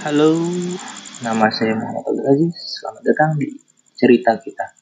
Halo, nama saya Muhammad Abdul Aziz. Selamat datang di cerita kita.